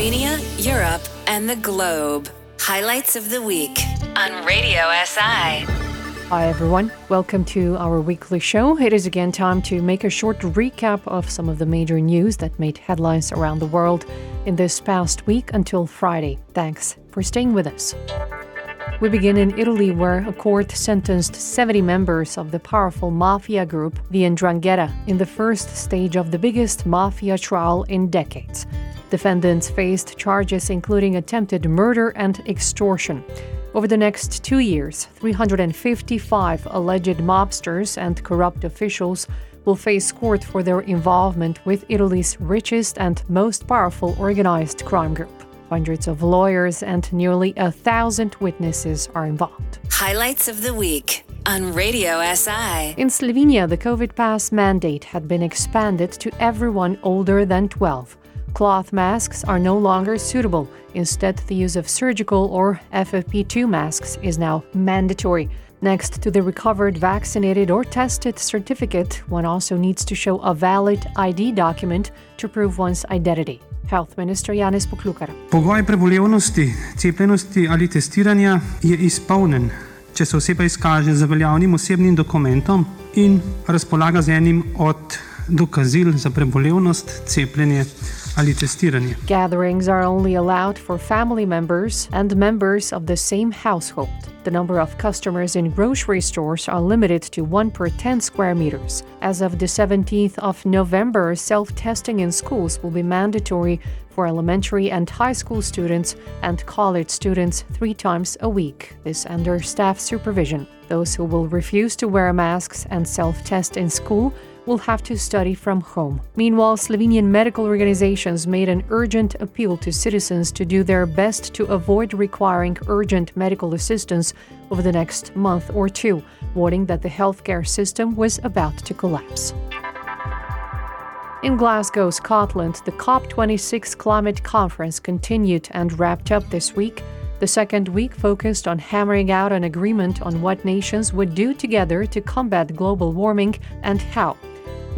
Slovenia, Europe, and the globe. Highlights of the week on Radio SI. Hi, everyone. Welcome to our weekly show. It is again time to make a short recap of some of the major news that made headlines around the world in this past week until Friday. Thanks for staying with us. We begin in Italy, where a court sentenced 70 members of the powerful mafia group, the 'Ndrangheta, in the first stage of the biggest mafia trial in decades. Defendants faced charges including attempted murder and extortion. Over the next two years, 355 alleged mobsters and corrupt officials will face court for their involvement with Italy's richest and most powerful organized crime group. Hundreds of lawyers and nearly a thousand witnesses are involved. Highlights of the week on Radio SI. In Slovenia, the COVID pass mandate had been expanded to everyone older than 12. Cloth masks are no longer suitable. Instead, the use of surgical or FFP2 masks is now mandatory. Next to the recovered, vaccinated, or tested certificate, one also needs to show a valid ID document to prove one's identity. Health Minister Janez Poklukar. Pogoj prebolevnosti, cepljenosti ali testiranja je izpolnen, če se oseba izkaže z veljavnim osebnim dokumentom in razpolaga z enim od dokazil za prebolevnost, cepljenje ali testiranje. Gatherings are only allowed for family members and members of the same household. The number of customers in grocery stores are limited to 1 per 10 square meters. As of the 17th of November, self testing in schools will be mandatory for elementary and high school students and college students three times a week, this under staff supervision. Those who will refuse to wear masks and self test in school will have to study from home. Meanwhile, Slovenian medical organizations made an urgent appeal to citizens to do their best to avoid requiring urgent medical assistance over the next month or two, warning that the healthcare system was about to collapse. In Glasgow, Scotland, the COP26 climate conference continued and wrapped up this week. The second week focused on hammering out an agreement on what nations would do together to combat global warming and how.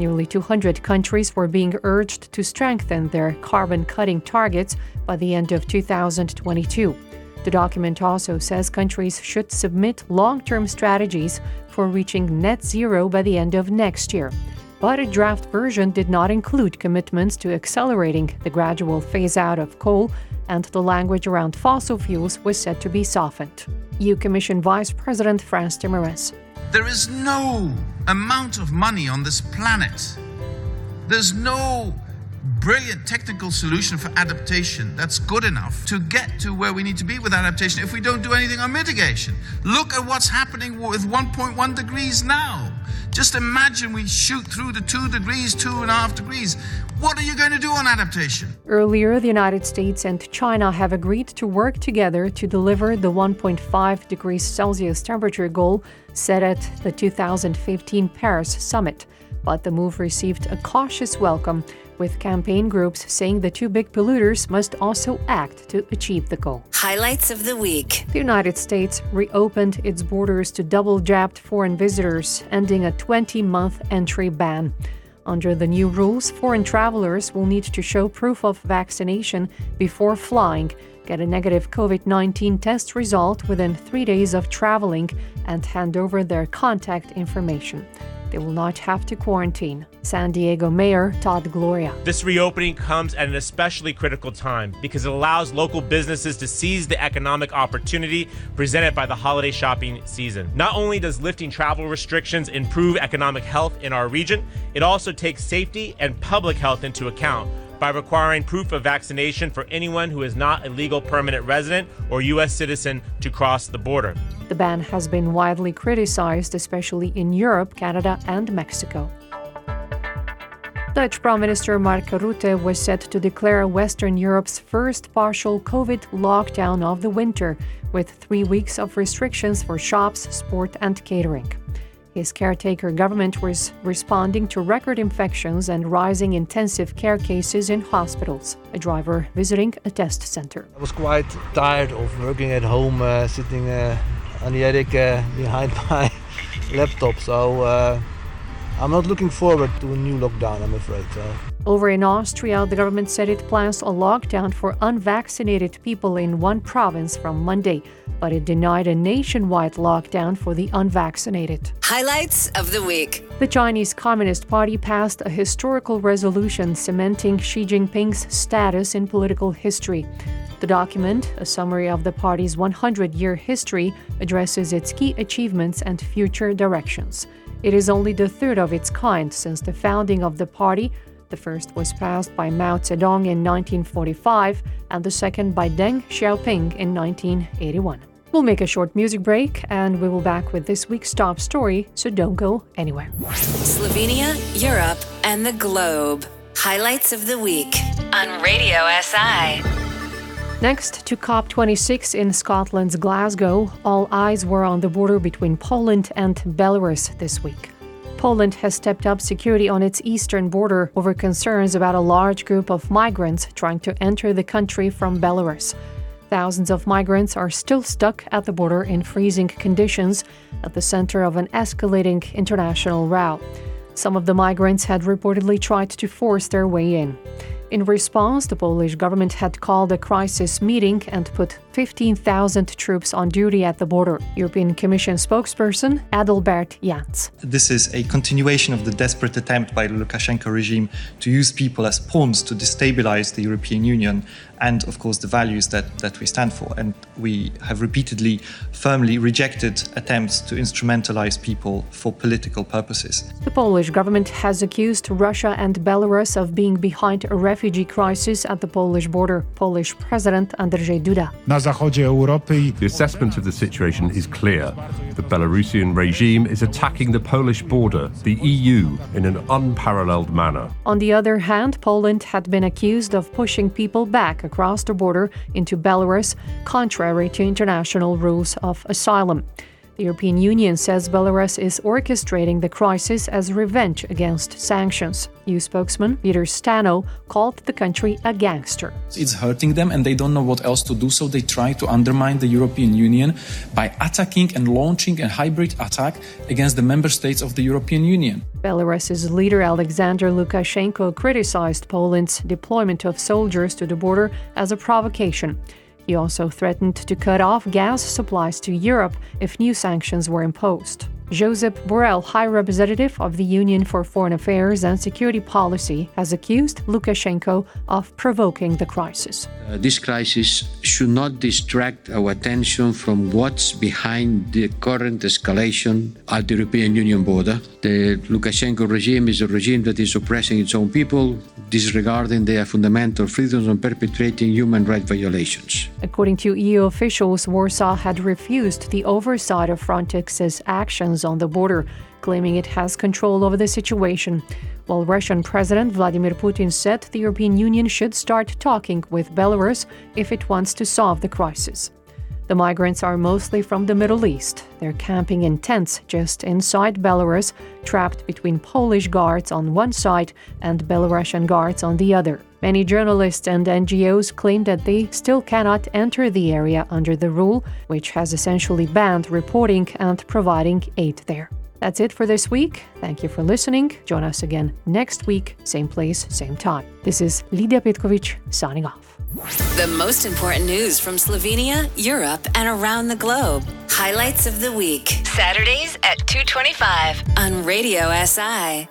Nearly 200 countries were being urged to strengthen their carbon cutting targets by the end of 2022. The document also says countries should submit long term strategies for reaching net zero by the end of next year. But a draft version did not include commitments to accelerating the gradual phase out of coal, and the language around fossil fuels was said to be softened. EU Commission Vice President Frans Timmermans. There is no amount of money on this planet. There's no brilliant technical solution for adaptation that's good enough to get to where we need to be with adaptation if we don't do anything on mitigation. Look at what's happening with 1.1 degrees now. Just imagine we shoot through the two degrees, two and a half degrees. What are you going to do on adaptation? Earlier, the United States and China have agreed to work together to deliver the 1.5 degrees Celsius temperature goal set at the 2015 Paris summit. But the move received a cautious welcome, with campaign groups saying the two big polluters must also act to achieve the goal. Highlights of the week. The United States reopened its borders to double jabbed foreign visitors, ending a 20 month entry ban. Under the new rules, foreign travelers will need to show proof of vaccination before flying, get a negative COVID 19 test result within three days of traveling, and hand over their contact information. They will not have to quarantine. San Diego Mayor Todd Gloria. This reopening comes at an especially critical time because it allows local businesses to seize the economic opportunity presented by the holiday shopping season. Not only does lifting travel restrictions improve economic health in our region, it also takes safety and public health into account by requiring proof of vaccination for anyone who is not a legal permanent resident or U.S. citizen to cross the border. The ban has been widely criticized, especially in Europe, Canada, and Mexico. Dutch Prime Minister Mark Rutte was set to declare Western Europe's first partial COVID lockdown of the winter, with three weeks of restrictions for shops, sport, and catering. His caretaker government was responding to record infections and rising intensive care cases in hospitals. A driver visiting a test center. I was quite tired of working at home, uh, sitting uh, on the attic uh, behind my laptop. So uh, I'm not looking forward to a new lockdown, I'm afraid. So. Over in Austria, the government said it plans a lockdown for unvaccinated people in one province from Monday, but it denied a nationwide lockdown for the unvaccinated. Highlights of the week. The Chinese Communist Party passed a historical resolution cementing Xi Jinping's status in political history. The document, a summary of the party's 100 year history, addresses its key achievements and future directions. It is only the third of its kind since the founding of the party the first was passed by Mao Zedong in 1945 and the second by Deng Xiaoping in 1981. We'll make a short music break and we will back with this week's top story, so don't go anywhere. Slovenia, Europe, and the globe. Highlights of the week on Radio SI. Next to COP26 in Scotland's Glasgow, all eyes were on the border between Poland and Belarus this week. Poland has stepped up security on its eastern border over concerns about a large group of migrants trying to enter the country from Belarus. Thousands of migrants are still stuck at the border in freezing conditions at the center of an escalating international row. Some of the migrants had reportedly tried to force their way in. In response, the Polish government had called a crisis meeting and put 15,000 troops on duty at the border. European Commission spokesperson Adalbert Jahnz. This is a continuation of the desperate attempt by the Lukashenko regime to use people as pawns to destabilize the European Union and, of course, the values that, that we stand for. And we have repeatedly firmly rejected attempts to instrumentalize people for political purposes. The Polish government has accused Russia and Belarus of being behind a refugee crisis at the Polish border. Polish President Andrzej Duda. The assessment of the situation is clear. The Belarusian regime is attacking the Polish border, the EU, in an unparalleled manner. On the other hand, Poland had been accused of pushing people back across the border into Belarus, contrary to international rules of asylum. The European Union says Belarus is orchestrating the crisis as revenge against sanctions. EU spokesman Peter Stano called the country a gangster. It's hurting them and they don't know what else to do, so they try to undermine the European Union by attacking and launching a hybrid attack against the member states of the European Union. Belarus's leader Alexander Lukashenko criticized Poland's deployment of soldiers to the border as a provocation. He also threatened to cut off gas supplies to Europe if new sanctions were imposed. Josep Borrell, High Representative of the Union for Foreign Affairs and Security Policy, has accused Lukashenko of provoking the crisis. Uh, this crisis should not distract our attention from what's behind the current escalation at the European Union border. The Lukashenko regime is a regime that is oppressing its own people, disregarding their fundamental freedoms and perpetrating human rights violations. According to EU officials, Warsaw had refused the oversight of Frontex's actions on the border, claiming it has control over the situation. While Russian President Vladimir Putin said the European Union should start talking with Belarus if it wants to solve the crisis. The migrants are mostly from the Middle East. They're camping in tents just inside Belarus, trapped between Polish guards on one side and Belarusian guards on the other. Many journalists and NGOs claim that they still cannot enter the area under the rule, which has essentially banned reporting and providing aid there. That's it for this week. Thank you for listening. Join us again next week, same place, same time. This is Lidia Petkovic signing off. The most important news from Slovenia, Europe, and around the globe. Highlights of the week. Saturdays at 225 on Radio SI.